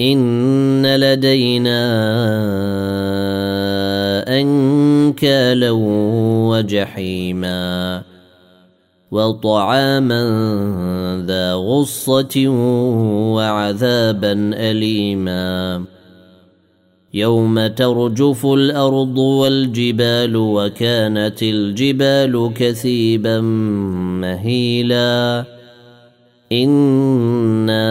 إن لدينا أنكالا وجحيما وطعاما ذا غصة وعذابا أليما يوم ترجف الأرض والجبال وكانت الجبال كثيبا مهيلا إنا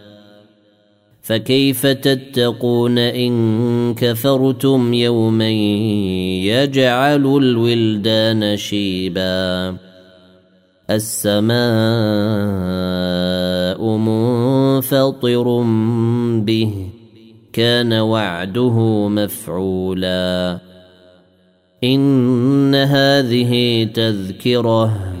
فكيف تتقون إن كفرتم يوما يجعل الولدان شيبا؟ السماء منفطر به كان وعده مفعولا. إن هذه تذكرة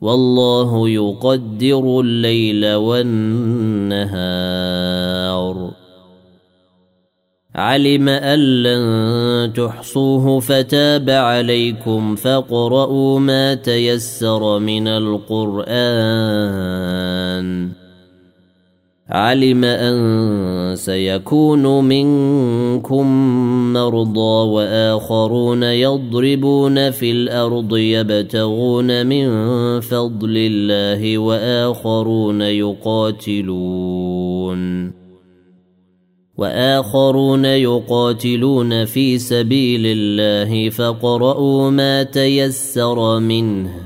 والله يقدر الليل والنهار. علم أن لن تحصوه فتاب عليكم فاقرؤوا ما تيسر من القرآن. علم أن سيكون منكم مرضى وآخرون يضربون في الأرض يبتغون من فضل الله وآخرون يقاتلون وآخرون يقاتلون في سبيل الله فاقرؤوا ما تيسر منه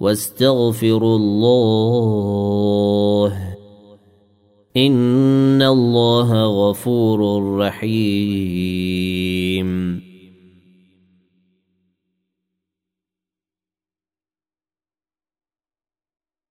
واستغفروا الله. إن الله غفور رحيم.